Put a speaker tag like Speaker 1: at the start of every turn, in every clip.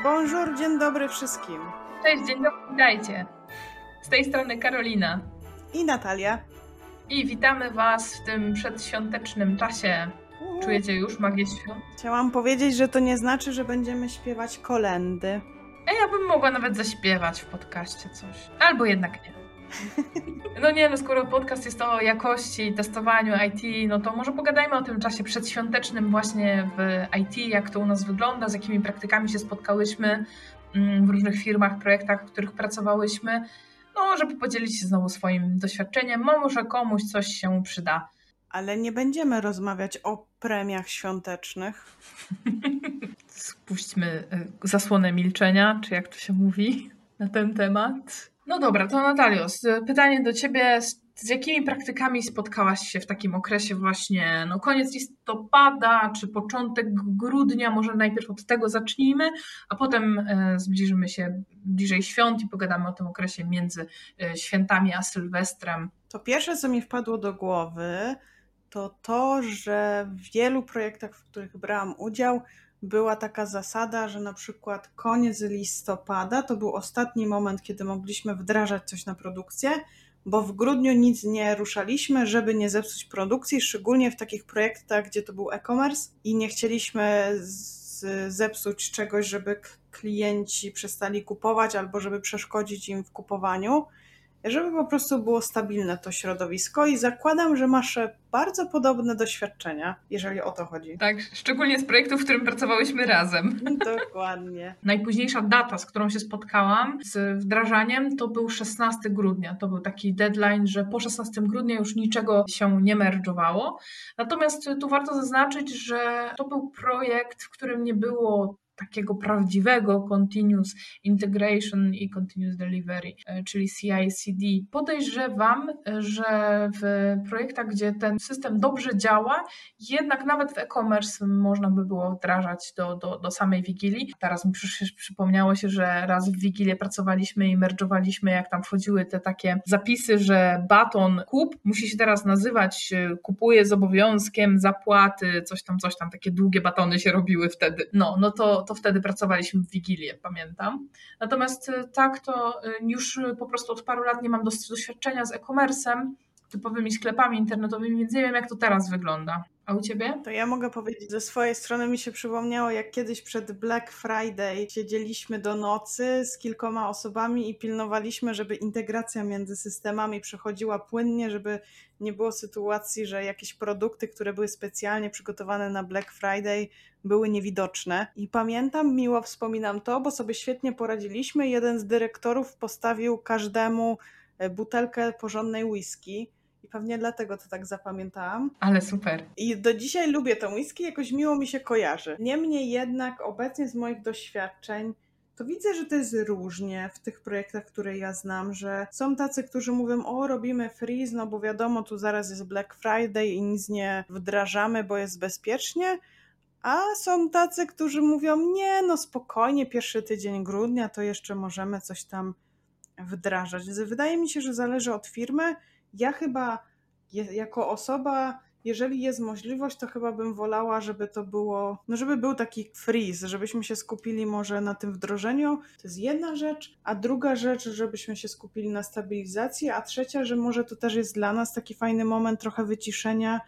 Speaker 1: Bonjour, dzień dobry wszystkim.
Speaker 2: Cześć, dzień dobry, witajcie. Z tej strony Karolina.
Speaker 1: I Natalia.
Speaker 2: I witamy Was w tym przedświątecznym czasie. Czujecie już magię świąt?
Speaker 1: Chciałam powiedzieć, że to nie znaczy, że będziemy śpiewać kolendy.
Speaker 2: A ja bym mogła nawet zaśpiewać w podcaście coś. Albo jednak nie. No nie, no skoro podcast jest o jakości, testowaniu IT, no to może pogadajmy o tym czasie przedświątecznym właśnie w IT, jak to u nas wygląda, z jakimi praktykami się spotkałyśmy mm, w różnych firmach, projektach, w których pracowałyśmy, no żeby podzielić się znowu swoim doświadczeniem, może komuś coś się przyda.
Speaker 1: Ale nie będziemy rozmawiać o premiach świątecznych.
Speaker 2: Spuśćmy y, zasłonę milczenia, czy jak to się mówi na ten temat. No dobra, to Natalio, pytanie do Ciebie. Z jakimi praktykami spotkałaś się w takim okresie właśnie, no koniec listopada czy początek grudnia, może najpierw od tego zacznijmy, a potem e, zbliżymy się bliżej świąt i pogadamy o tym okresie między e, świętami a Sylwestrem.
Speaker 1: To pierwsze, co mi wpadło do głowy, to to, że w wielu projektach, w których brałam udział, była taka zasada, że na przykład koniec listopada to był ostatni moment, kiedy mogliśmy wdrażać coś na produkcję, bo w grudniu nic nie ruszaliśmy, żeby nie zepsuć produkcji, szczególnie w takich projektach, gdzie to był e-commerce i nie chcieliśmy zepsuć czegoś, żeby klienci przestali kupować albo żeby przeszkodzić im w kupowaniu żeby po prostu było stabilne to środowisko i zakładam, że masz bardzo podobne doświadczenia, jeżeli o to chodzi.
Speaker 2: Tak, szczególnie z projektu, w którym pracowałyśmy razem.
Speaker 1: Dokładnie.
Speaker 2: Najpóźniejsza data, z którą się spotkałam z wdrażaniem, to był 16 grudnia. To był taki deadline, że po 16 grudnia już niczego się nie merdżowało. Natomiast tu warto zaznaczyć, że to był projekt, w którym nie było takiego prawdziwego continuous integration i continuous delivery, e, czyli CI/CD. Podejrzewam, że w projektach, gdzie ten system dobrze działa, jednak nawet w e-commerce można by było wdrażać do, do, do samej Wigilii. Teraz mi przypomniało się, że raz w Wigilię pracowaliśmy i merge'owaliśmy, jak tam wchodziły te takie zapisy, że baton kup musi się teraz nazywać e, kupuje z obowiązkiem zapłaty, coś tam, coś tam, takie długie batony się robiły wtedy. No, no to, to wtedy pracowaliśmy w Wigilię, pamiętam. Natomiast y, tak, to y, już po prostu od paru lat nie mam doświadczenia z e-commerce'em, typowymi sklepami internetowymi, więc nie wiem, jak to teraz wygląda. A u ciebie?
Speaker 1: To ja mogę powiedzieć, ze swojej strony mi się przypomniało, jak kiedyś przed Black Friday siedzieliśmy do nocy z kilkoma osobami i pilnowaliśmy, żeby integracja między systemami przechodziła płynnie, żeby nie było sytuacji, że jakieś produkty, które były specjalnie przygotowane na Black Friday, były niewidoczne. I pamiętam, miło wspominam to, bo sobie świetnie poradziliśmy. Jeden z dyrektorów postawił każdemu e, butelkę porządnej whisky pewnie dlatego to tak zapamiętałam.
Speaker 2: Ale super.
Speaker 1: I do dzisiaj lubię tę whisky, jakoś miło mi się kojarzy. Niemniej jednak obecnie z moich doświadczeń to widzę, że to jest różnie w tych projektach, które ja znam, że są tacy, którzy mówią, o robimy freeze, no bo wiadomo, tu zaraz jest Black Friday i nic nie wdrażamy, bo jest bezpiecznie, a są tacy, którzy mówią, nie, no spokojnie, pierwszy tydzień grudnia to jeszcze możemy coś tam wdrażać. Wydaje mi się, że zależy od firmy, ja chyba jako osoba, jeżeli jest możliwość, to chyba bym wolała, żeby to było, no żeby był taki freeze, żebyśmy się skupili może na tym wdrożeniu. To jest jedna rzecz, a druga rzecz, żebyśmy się skupili na stabilizacji, a trzecia, że może to też jest dla nas taki fajny moment trochę wyciszenia,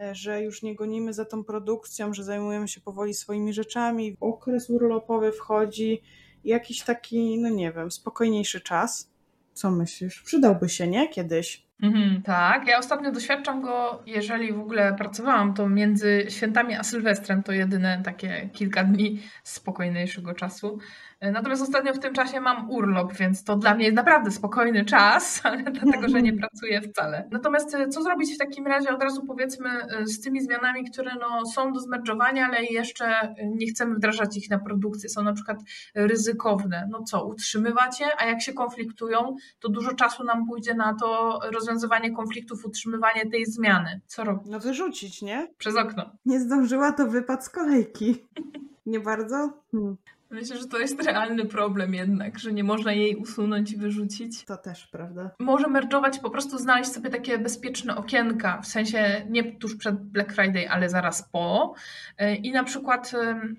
Speaker 1: e, że już nie gonimy za tą produkcją, że zajmujemy się powoli swoimi rzeczami. Okres urlopowy wchodzi, jakiś taki, no nie wiem, spokojniejszy czas. Co myślisz? Przydałby się, nie? Kiedyś.
Speaker 2: Mhm, tak, ja ostatnio doświadczam go, jeżeli w ogóle pracowałam, to między świętami a Sylwestrem to jedyne takie kilka dni spokojniejszego czasu. E, natomiast ostatnio w tym czasie mam urlop, więc to dla mnie jest naprawdę spokojny czas, ale dlatego, że nie pracuję wcale. Natomiast e, co zrobić w takim razie od razu powiedzmy e, z tymi zmianami, które no, są do zmerdżowania, ale jeszcze nie chcemy wdrażać ich na produkcję, są na przykład ryzykowne. No co, utrzymywać je, a jak się konfliktują, to dużo czasu nam pójdzie na to rozwiązywanie konfliktów, utrzymywanie tej zmiany. Co robić?
Speaker 1: No wyrzucić, nie?
Speaker 2: Przez okno.
Speaker 1: Nie zdążyła, to wypad z kolejki. Nie bardzo? Hmm.
Speaker 2: Myślę, że to jest realny problem jednak, że nie można jej usunąć i wyrzucić.
Speaker 1: To też, prawda?
Speaker 2: Może merdżować, po prostu znaleźć sobie takie bezpieczne okienka, w sensie nie tuż przed Black Friday, ale zaraz po. I na przykład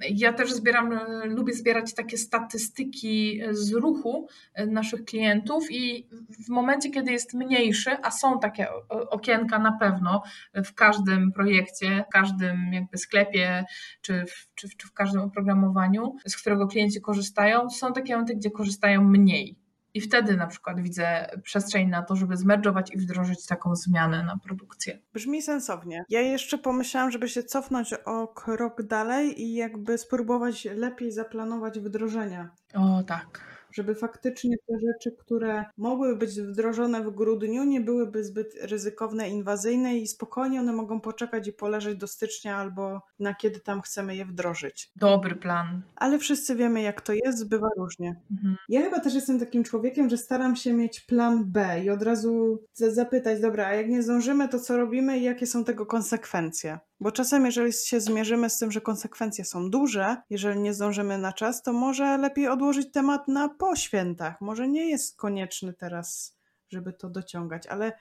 Speaker 2: ja też zbieram, lubię zbierać takie statystyki z ruchu naszych klientów i w momencie, kiedy jest mniejszy, a są takie okienka na pewno w każdym projekcie, w każdym jakby sklepie, czy w, czy czy w każdym oprogramowaniu, z którego którego klienci korzystają, są takie momenty, gdzie korzystają mniej. I wtedy na przykład widzę przestrzeń na to, żeby zmerdżować i wdrożyć taką zmianę na produkcję.
Speaker 1: Brzmi sensownie. Ja jeszcze pomyślałam, żeby się cofnąć o krok dalej i jakby spróbować lepiej zaplanować wdrożenia.
Speaker 2: O tak
Speaker 1: żeby faktycznie te rzeczy, które mogły być wdrożone w grudniu, nie byłyby zbyt ryzykowne, inwazyjne i spokojnie one mogą poczekać i poleżeć do stycznia albo na kiedy tam chcemy je wdrożyć.
Speaker 2: Dobry plan.
Speaker 1: Ale wszyscy wiemy, jak to jest, bywa różnie. Mhm. Ja chyba też jestem takim człowiekiem, że staram się mieć plan B i od razu zapytać, dobra, a jak nie zdążymy, to co robimy i jakie są tego konsekwencje? Bo czasem, jeżeli się zmierzymy z tym, że konsekwencje są duże, jeżeli nie zdążymy na czas, to może lepiej odłożyć temat na po świętach. Może nie jest konieczny teraz, żeby to dociągać, ale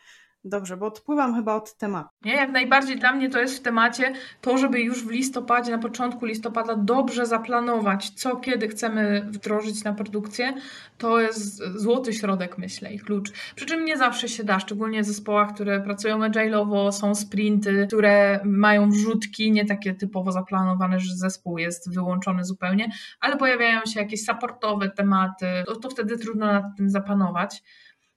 Speaker 1: Dobrze, bo odpływam chyba od tematu.
Speaker 2: Nie, jak najbardziej dla mnie to jest w temacie to, żeby już w listopadzie, na początku listopada dobrze zaplanować, co kiedy chcemy wdrożyć na produkcję. To jest złoty środek, myślę, i klucz. Przy czym nie zawsze się da, szczególnie w zespołach, które pracują agile'owo, są sprinty, które mają wrzutki, nie takie typowo zaplanowane, że zespół jest wyłączony zupełnie, ale pojawiają się jakieś supportowe tematy, to, to wtedy trudno nad tym zapanować.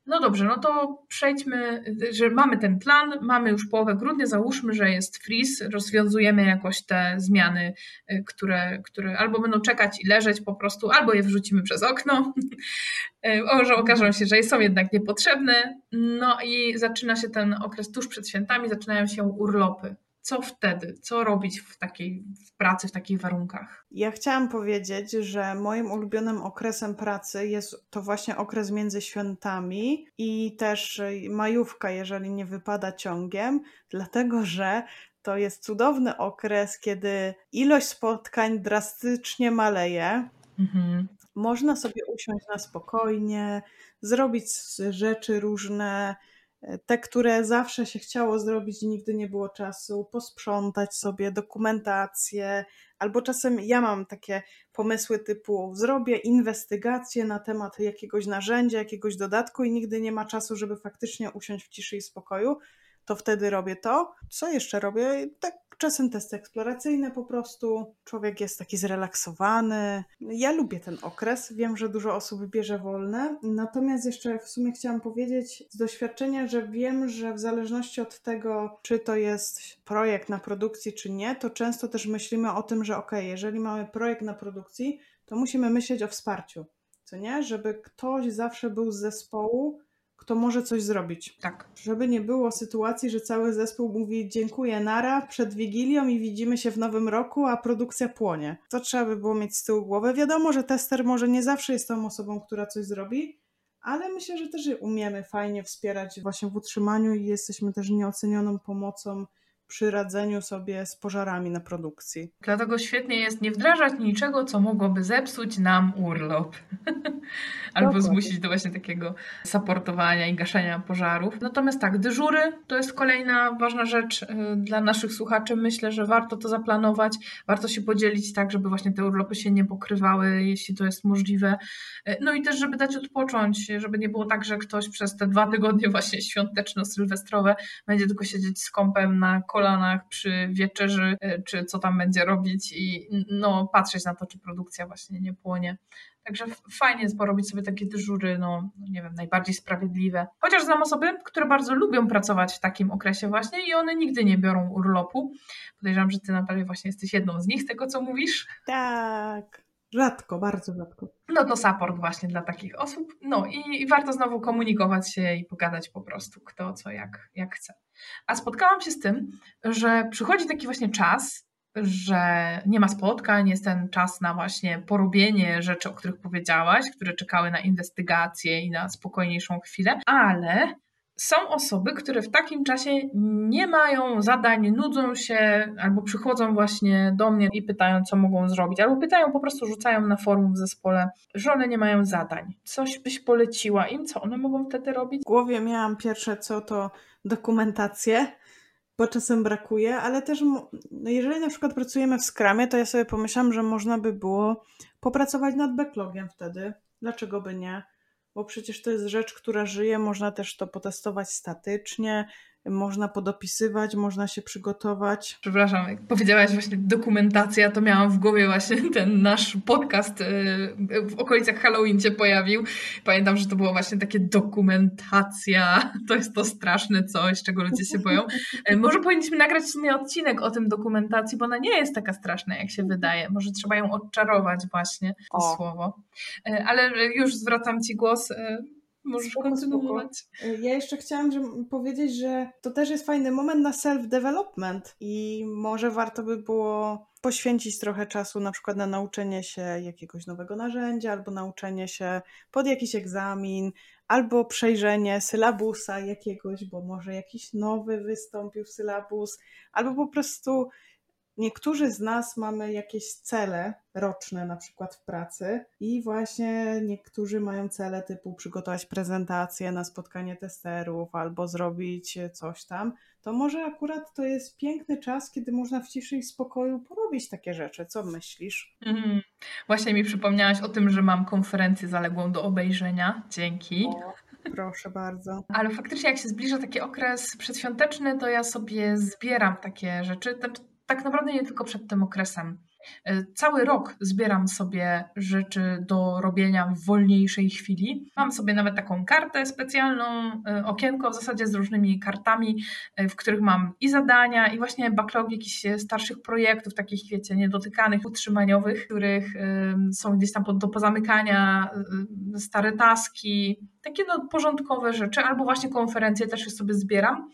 Speaker 2: No dobrze, no to przejdźmy, że mamy ten plan, mamy już połowę grudnia, załóżmy, że jest freeze, rozwiązujemy jakoś te zmiany, y, które, które albo będą czekać i leżeć po prostu, albo je wrzucimy przez okno, może okażą się, że są jednak niepotrzebne. No i zaczyna się ten okres tuż przed świętami, zaczynają się urlopy co wtedy? Co robić w takiej w pracy, w takich warunkach?
Speaker 1: Ja chciałam powiedzieć, że moim ulubionym okresem pracy jest to właśnie okres między świętami i też majówka, jeżeli nie wypada ciągiem, dlatego że to jest cudowny okres, kiedy ilość spotkań drastycznie maleje. Mhm. Można sobie usiąść na spokojnie, zrobić rzeczy różne, te, które zawsze się chciało zrobić i nigdy nie było czasu, posprzątać sobie dokumentację, albo czasem ja mam takie pomysły typu zrobię inwestygację na temat jakiegoś narzędzia, jakiegoś dodatku i nigdy nie ma czasu, żeby faktycznie usiąść w ciszy i spokoju, to wtedy robię to. Co jeszcze robię? Tak czasem testy eksploracyjne po prostu. Człowiek jest taki zrelaksowany. Ja lubię ten okres. Wiem, że dużo osób bierze wolne. Natomiast jeszcze w sumie chciałam powiedzieć z doświadczenia, że wiem, że w zależności od tego, czy to jest projekt na produkcji, czy nie, to często też myślimy o tym, że ok, jeżeli mamy projekt na produkcji, to musimy myśleć o wsparciu. Co nie? Żeby ktoś zawsze był z zespołu, kto może coś zrobić.
Speaker 2: Tak.
Speaker 1: Żeby nie było sytuacji, że cały zespół mówi dziękuję nara przed Wigilią i widzimy się w nowym roku, a produkcja płonie. To trzeba by było mieć z tyłu głowy. Wiadomo, że tester może nie zawsze jest tą osobą, która coś zrobi, ale myślę, że też umiemy fajnie wspierać właśnie w utrzymaniu i jesteśmy też nieocenioną pomocą przy radzeniu sobie z pożarami na produkcji.
Speaker 2: Dlatego świetnie jest nie wdrażać niczego, co mogłoby zepsuć nam urlop. Albo zmusić do właśnie takiego saportowania i gaszenia pożarów. Natomiast tak, dyżury to jest kolejna ważna rzecz y, dla naszych słuchaczy. Myślę, że warto to zaplanować, warto się podzielić tak, żeby właśnie te urlopy się nie pokrywały, jeśli to jest możliwe. Y, no i też, żeby dać odpocząć, żeby nie było tak, że ktoś przez te dwa tygodnie właśnie świąteczno-sylwestrowe będzie tylko siedzieć z kąpem na kolanach przy wieczerzy, y, czy co tam będzie robić i no, patrzeć na to, czy produkcja właśnie nie płonie. Także fajnie jest porobić sobie takie dyżury, no nie wiem, najbardziej sprawiedliwe. Chociaż znam osoby, które bardzo lubią pracować w takim okresie właśnie i one nigdy nie biorą urlopu. Podejrzewam, że ty Natalia właśnie jesteś jedną z nich, z tego co mówisz.
Speaker 1: Tak. Rzadko, bardzo rzadko.
Speaker 2: No to support właśnie dla takich osób. No i, i, warto znowu komunikować się i pogadać po prostu kto co jak, jak chce. A spotkałam się z tym, że przychodzi taki właśnie czas, że nie ma spotkań, jest ten czas na właśnie porobienie rzeczy, o których powiedziałaś, które czekały na inwestygację i na spokojniejszą chwilę, ale są osoby, które w takim czasie nie mają zadań, nudzą się, albo przychodzą właśnie do mnie i pytają, co mogą zrobić, albo pytają, po prostu rzucają na forum w zespole, że one nie mają zadań. Coś byś poleciła im, co one mogą wtedy robić?
Speaker 1: W głowie miałam pierwsze co to dokumentację, bo czasem brakuje, ale też no jeżeli na przykład pracujemy w Scrumie, to ja sobie pomyślałam, że można by było popracować nad backlogiem wtedy. Dlaczego by nie? Bo przecież to jest rzecz, która żyje, można też to potestować statycznie, można podopisywać, można się przygotować.
Speaker 2: Przepraszam, jak powiedziałaś właśnie dokumentacja, to miałam w głowie właśnie ten nasz podcast y, w okolicach Halloween się pojawił. Pamiętam, że to było właśnie takie dokumentacja. To jest to straszne coś, czego ludzie się boją. Y, może powinniśmy nagrać w sumie odcinek o tym dokumentacji, bo ona nie jest taka straszna, jak się wydaje. Może trzeba ją odczarować właśnie, to o. słowo. Y, ale już zwracam Ci głos Możesz spoko, kontynuować.
Speaker 1: Spoko. Ja jeszcze chciałam że, powiedzieć, że to też jest fajny moment na self-development i może warto by było poświęcić trochę czasu na przykład na nauczenie się jakiegoś nowego narzędzia, albo nauczenie się pod jakiś egzamin, albo przejrzenie sylabusa jakiegoś, bo może jakiś nowy wystąpił w sylabus, albo po prostu niektórzy z nas mamy jakieś cele roczne, na przykład w pracy, i właśnie niektórzy mają cele typu przygotować prezentację na spotkanie testerów albo zrobić coś tam. To może akurat to jest piękny czas, kiedy można w ciszy i spokoju porobić takie rzeczy. Co myślisz? Mm,
Speaker 2: właśnie mi przypomniałaś o tym, że mam konferencję zaległą do obejrzenia. Dzięki. O.
Speaker 1: Proszę bardzo.
Speaker 2: Ale faktycznie, jak się zbliża taki okres przedświąteczny, to ja sobie zbieram takie rzeczy. Tak naprawdę nie tylko przed tym okresem. E, cały rok zbieram sobie rzeczy do robienia w wolniejszej chwili. Mam sobie nawet taką kartę specjalną, e, okienko w zasadzie z różnymi kartami, e, w których mam i zadania, i właśnie backlog jakichś starszych projektów, takich wiecie, niedotykanych, utrzymaniowych, których są gdzieś tam do pozamykania, stare taski, takie no, porządkowe rzeczy, albo właśnie konferencje też sobie zbieram.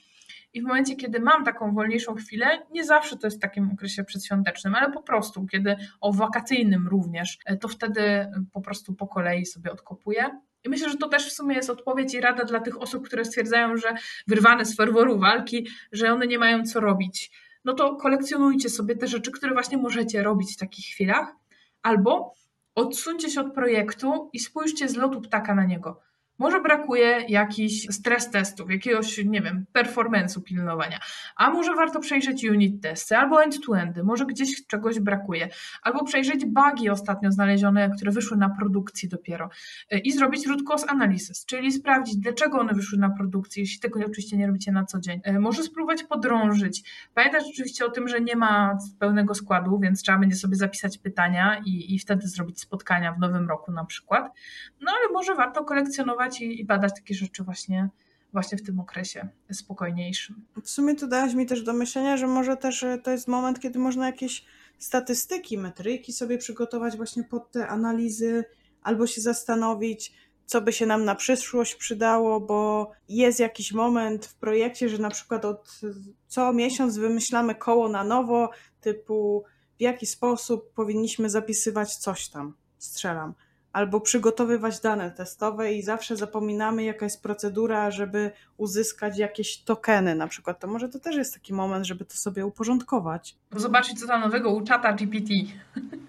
Speaker 2: I w momencie, kiedy mam taką wolniejszą chwilę, nie zawsze to jest w takim okresie przedświątecznym, ale po prostu, kiedy o wakacyjnym również, e, to wtedy po prostu po kolei sobie odkopuję. I myślę, że to też w sumie jest odpowiedź i rada dla tych osób, które stwierdzają, że wyrwane z ferworu walki, że one nie mają co robić. No to kolekcjonujcie sobie te rzeczy, które właśnie możecie robić w takich chwilach, albo odsuńcie się od projektu i spójrzcie z lotu ptaka na niego. Może brakuje jakichś stres testów, jakiegoś, nie wiem, performance'u pilnowania, a może warto przejrzeć unit testy albo end-to-endy, może gdzieś czegoś brakuje, albo przejrzeć bugi ostatnio znalezione, które wyszły na produkcji dopiero y, i zrobić root cause analysis, czyli sprawdzić, dlaczego one wyszły na produkcji, jeśli tego oczywiście nie robicie na co dzień. Y, może spróbować podrążyć. Pamiętać oczywiście o tym, że nie ma pełnego składu, więc trzeba będzie sobie zapisać pytania i, i wtedy zrobić spotkania w nowym roku na przykład. No ale może warto kolekcjonować i, i badać takie rzeczy właśnie właśnie w tym okresie spokojniejszym.
Speaker 1: W sumie to dałaś mi też do myślenia, że może też to jest moment, kiedy można jakieś statystyki, metryki sobie przygotować właśnie pod te analizy, albo się zastanowić, co by się nam na przyszłość przydało, bo jest jakiś moment w projekcie, że na przykład od co miesiąc wymyślamy koło na nowo, typu w jaki sposób powinniśmy zapisywać coś tam, strzelam albo przygotowywać dane testowe i zawsze zapominamy, jaka jest procedura, żeby uzyskać jakieś tokeny na przykład. To może to też jest taki moment, żeby to sobie uporządkować.
Speaker 2: Zobaczyć, co tam nowego u czata GPT.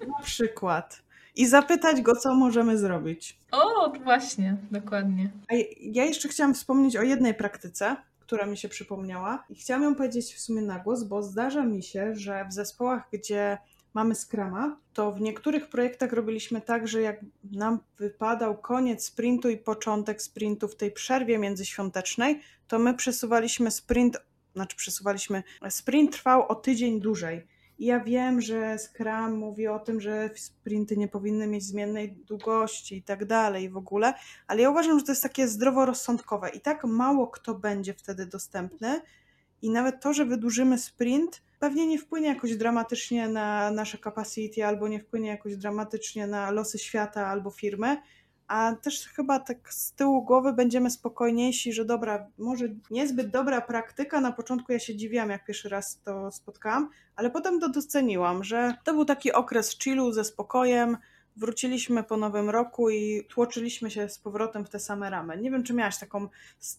Speaker 1: Na przykład. I zapytać go, co możemy zrobić.
Speaker 2: O, właśnie, dokładnie.
Speaker 1: A ja jeszcze chciałam wspomnieć o jednej praktyce, która mi się przypomniała i chciałam ją powiedzieć w sumie na głos, bo zdarza mi się, że w zespołach, gdzie mamy Scrama, to w niektórych projektach robiliśmy tak, że jak nam wypadał koniec sprintu i początek sprintu w tej przerwie międzyświątecznej, to my przesuwaliśmy sprint, znaczy przesuwaliśmy, sprint trwał o tydzień dłużej. I ja wiem, że Scrum mówi o tym, że sprinty nie powinny mieć zmiennej długości i tak dalej w ogóle, ale ja uważam, że to jest takie zdroworozsądkowe i tak mało kto będzie wtedy dostępny i nawet to, że wydłużymy sprint, pewnie nie wpłynie jakoś dramatycznie na nasze capacity, albo nie wpłynie jakoś dramatycznie na losy świata albo firmy, a też chyba tak z tyłu głowy będziemy spokojniejsi, że dobra, może niezbyt dobra praktyka, na początku ja się dziwiłam, jak pierwszy raz to spotkałam, ale potem to doceniłam, że to był taki okres chillu ze spokojem, wróciliśmy po nowym roku i tłoczyliśmy się z powrotem w te same ramy. Nie wiem, czy miałaś taką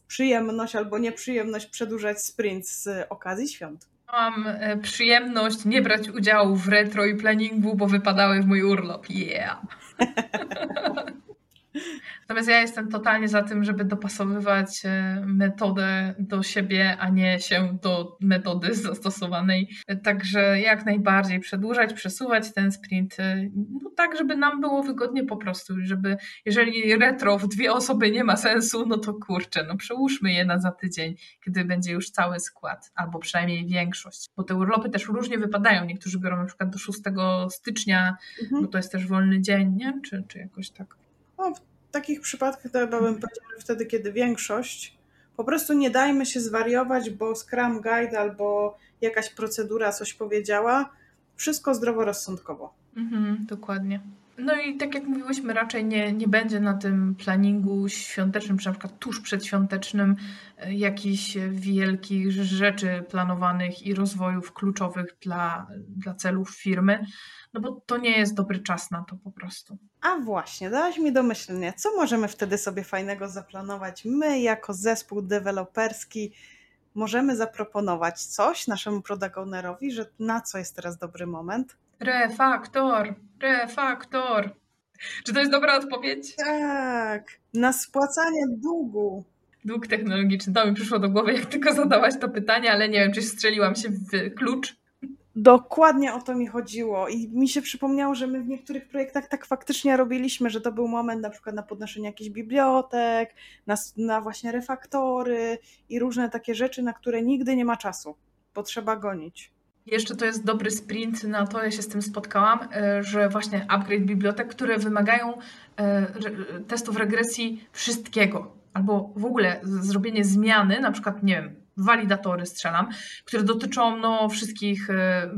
Speaker 1: przyjemność albo nieprzyjemność przedłużać sprint z okazji świąt.
Speaker 2: Mam e, przyjemność nie brać udziału w retro i planningu, bo wypadały w mój urlop. Yeah! Natomiast ja jestem totalnie za tym, żeby dopasowywać e, metodę do siebie, a nie się do metody zastosowanej. Także jak najbardziej przedłużać, przesuwać ten sprint, e, no tak, żeby nam było wygodnie po prostu, żeby jeżeli retro w dwie osoby nie ma sensu, no to kurczę, no przełóżmy je na za tydzień, kiedy będzie już cały skład, albo przynajmniej większość, bo te urlopy też różnie wypadają. Niektórzy biorą na przykład do 6 stycznia, mhm. bo to jest też wolny dzień, nie? Czy, czy jakoś tak.
Speaker 1: No, takich przypadkach to chyba bym powiedziała, że wtedy, kiedy większość, po prostu nie dajmy się zwariować, bo Scrum Guide albo jakaś procedura coś powiedziała. Wszystko zdroworozsądkowo.
Speaker 2: Mhm, dokładnie. No i tak jak mówiłyśmy, raczej nie, nie będzie na tym planningu świątecznym, czy na przykład tuż przedświątecznym, e, jakichś wielkich rzeczy planowanych i rozwojów kluczowych dla, dla celów firmy, no bo to nie jest dobry czas na to po prostu.
Speaker 1: A właśnie, dałaś mi do myślenia, co możemy wtedy sobie fajnego zaplanować? My, jako zespół deweloperski, możemy zaproponować coś naszemu prodagonerowi, że na co jest teraz dobry moment?
Speaker 2: Refaktor, refaktor. Czy to jest dobra odpowiedź?
Speaker 1: Tak, na spłacanie długu.
Speaker 2: Dług technologiczny. To mi przyszło do głowy, jak tylko zadałaś to pytanie, ale nie wiem, czy strzeliłam się w klucz.
Speaker 1: Dokładnie o to mi chodziło i mi się przypomniało, że my w niektórych projektach tak faktycznie robiliśmy, że to był moment na przykład na podnoszenie jakichś bibliotek, na, na właśnie refaktory i różne takie rzeczy, na które nigdy nie ma czasu, bo trzeba gonić.
Speaker 2: Jeszcze to jest dobry sprint na to, ja się z tym spotkałam, e, że właśnie upgrade bibliotek, które wymagają e, testów regresji wszystkiego, albo w ogóle zrobienie zmiany, na przykład, nie wiem, walidatory strzelam, które dotyczą no, wszystkich e,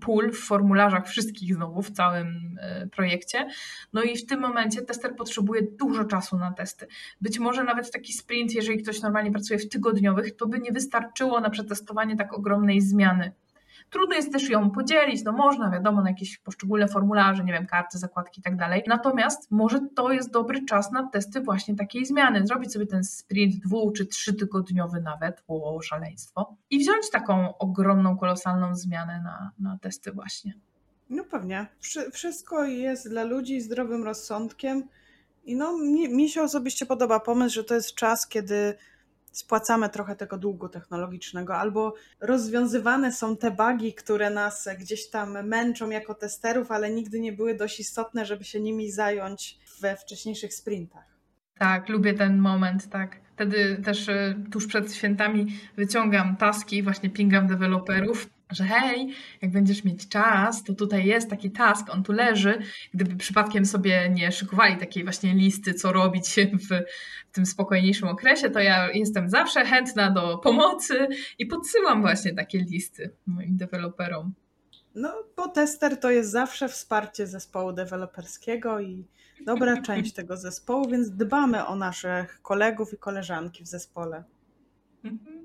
Speaker 2: pól w formularzach, wszystkich znowu w całym projekcie. No i w tym momencie tester potrzebuje dużo czasu na testy. Być może nawet taki sprint, jeżeli ktoś normalnie pracuje w tygodniowych, to by nie wystarczyło na przetestowanie tak ogromnej zmiany Trudno jest też ją podzielić, no można, wiadomo, na jakieś poszczególne formularze, nie wiem, karty, zakładki i tak dalej. Natomiast może to jest dobry czas na testy właśnie takiej zmiany. Zrobić sobie ten sprint dwu czy trzytygodniowy nawet, było szaleństwo, i wziąć taką ogromną, kolosalną zmianę na, na testy właśnie.
Speaker 1: No pewnie. Wszystko jest dla ludzi zdrowym rozsądkiem. I no, mi, mi się osobiście podoba pomysł, że to jest czas, kiedy spłacamy trochę tego długu technologicznego, albo rozwiązywane są te bugi, które nas gdzieś tam męczą jako testerów, ale nigdy nie były dość istotne, żeby się nimi zająć we wcześniejszych sprintach.
Speaker 2: Tak, lubię ten moment, tak. Wtedy też e, tuż przed świętami wyciągam taski, właśnie pingam deweloperów że hej, jak będziesz mieć czas, to tutaj jest taki task, on tu leży. Gdyby przypadkiem sobie nie szykowali takiej właśnie listy, co robić w, w tym spokojniejszym okresie, to ja jestem zawsze chętna do pomocy i podsyłam właśnie takie listy moim deweloperom.
Speaker 1: No, bo tester to jest zawsze wsparcie zespołu deweloperskiego i dobra część tego zespołu, więc dbamy o naszych kolegów i koleżanki w zespole.
Speaker 2: Mhm.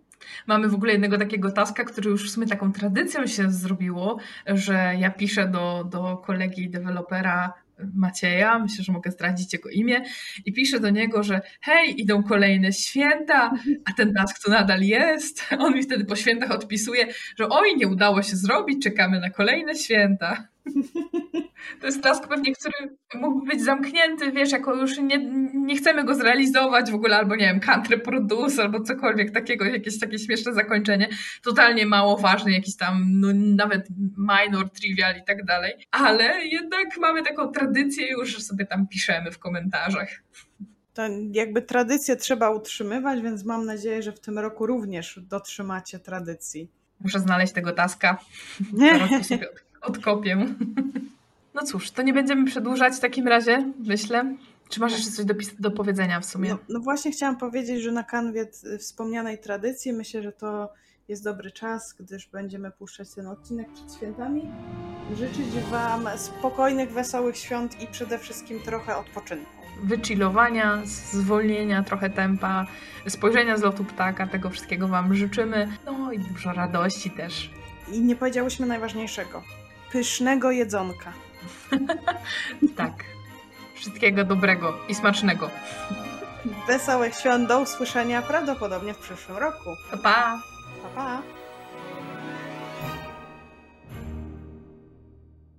Speaker 2: Mamy w ogóle jednego takiego taska, który już w sumie taką tradycją się zrobiło, że ja piszę do, do kolegi dewelopera Macieja, myślę, że mogę zdradzić jego imię, i piszę do niego, że hej, idą kolejne święta, a ten task tu nadal jest. On mi wtedy po świętach odpisuje, że oj, nie udało się zrobić, czekamy na kolejne święta. To jest task pewnie, który mógłby być zamknięty, wiesz, jako już nie, nie chcemy go zrealizować w ogóle, albo nie wiem, country produce, albo cokolwiek takiego, jakieś takie śmieszne zakończenie, totalnie mało ważne, jakiś tam, no nawet minor, trivial i tak dalej, ale jednak mamy taką tradycję już, że sobie tam piszemy w komentarzach.
Speaker 1: To jakby tradycję trzeba utrzymywać, więc mam nadzieję, że w tym roku również dotrzymacie tradycji.
Speaker 2: Muszę znaleźć tego taska. Zaraz sobie odkopię. No cóż, to nie będziemy przedłużać w takim razie, myślę. Czy masz jeszcze coś do, do powiedzenia w sumie?
Speaker 1: No, no, właśnie chciałam powiedzieć, że na kanwie wspomnianej tradycji myślę, że to jest dobry czas, gdyż będziemy puszczać ten odcinek przed świętami. Życzyć Wam spokojnych, wesołych świąt i przede wszystkim trochę odpoczynku.
Speaker 2: Wychillowania, zwolnienia trochę tempa, spojrzenia z lotu ptaka, tego wszystkiego Wam życzymy. No i dużo radości też.
Speaker 1: I nie powiedziałyśmy najważniejszego pysznego jedzonka.
Speaker 2: tak, Wszystkiego dobrego i smacznego.
Speaker 1: Wesołych świąt, do usłyszenia prawdopodobnie w przyszłym roku.
Speaker 2: Pa, pa!
Speaker 1: Pa, pa!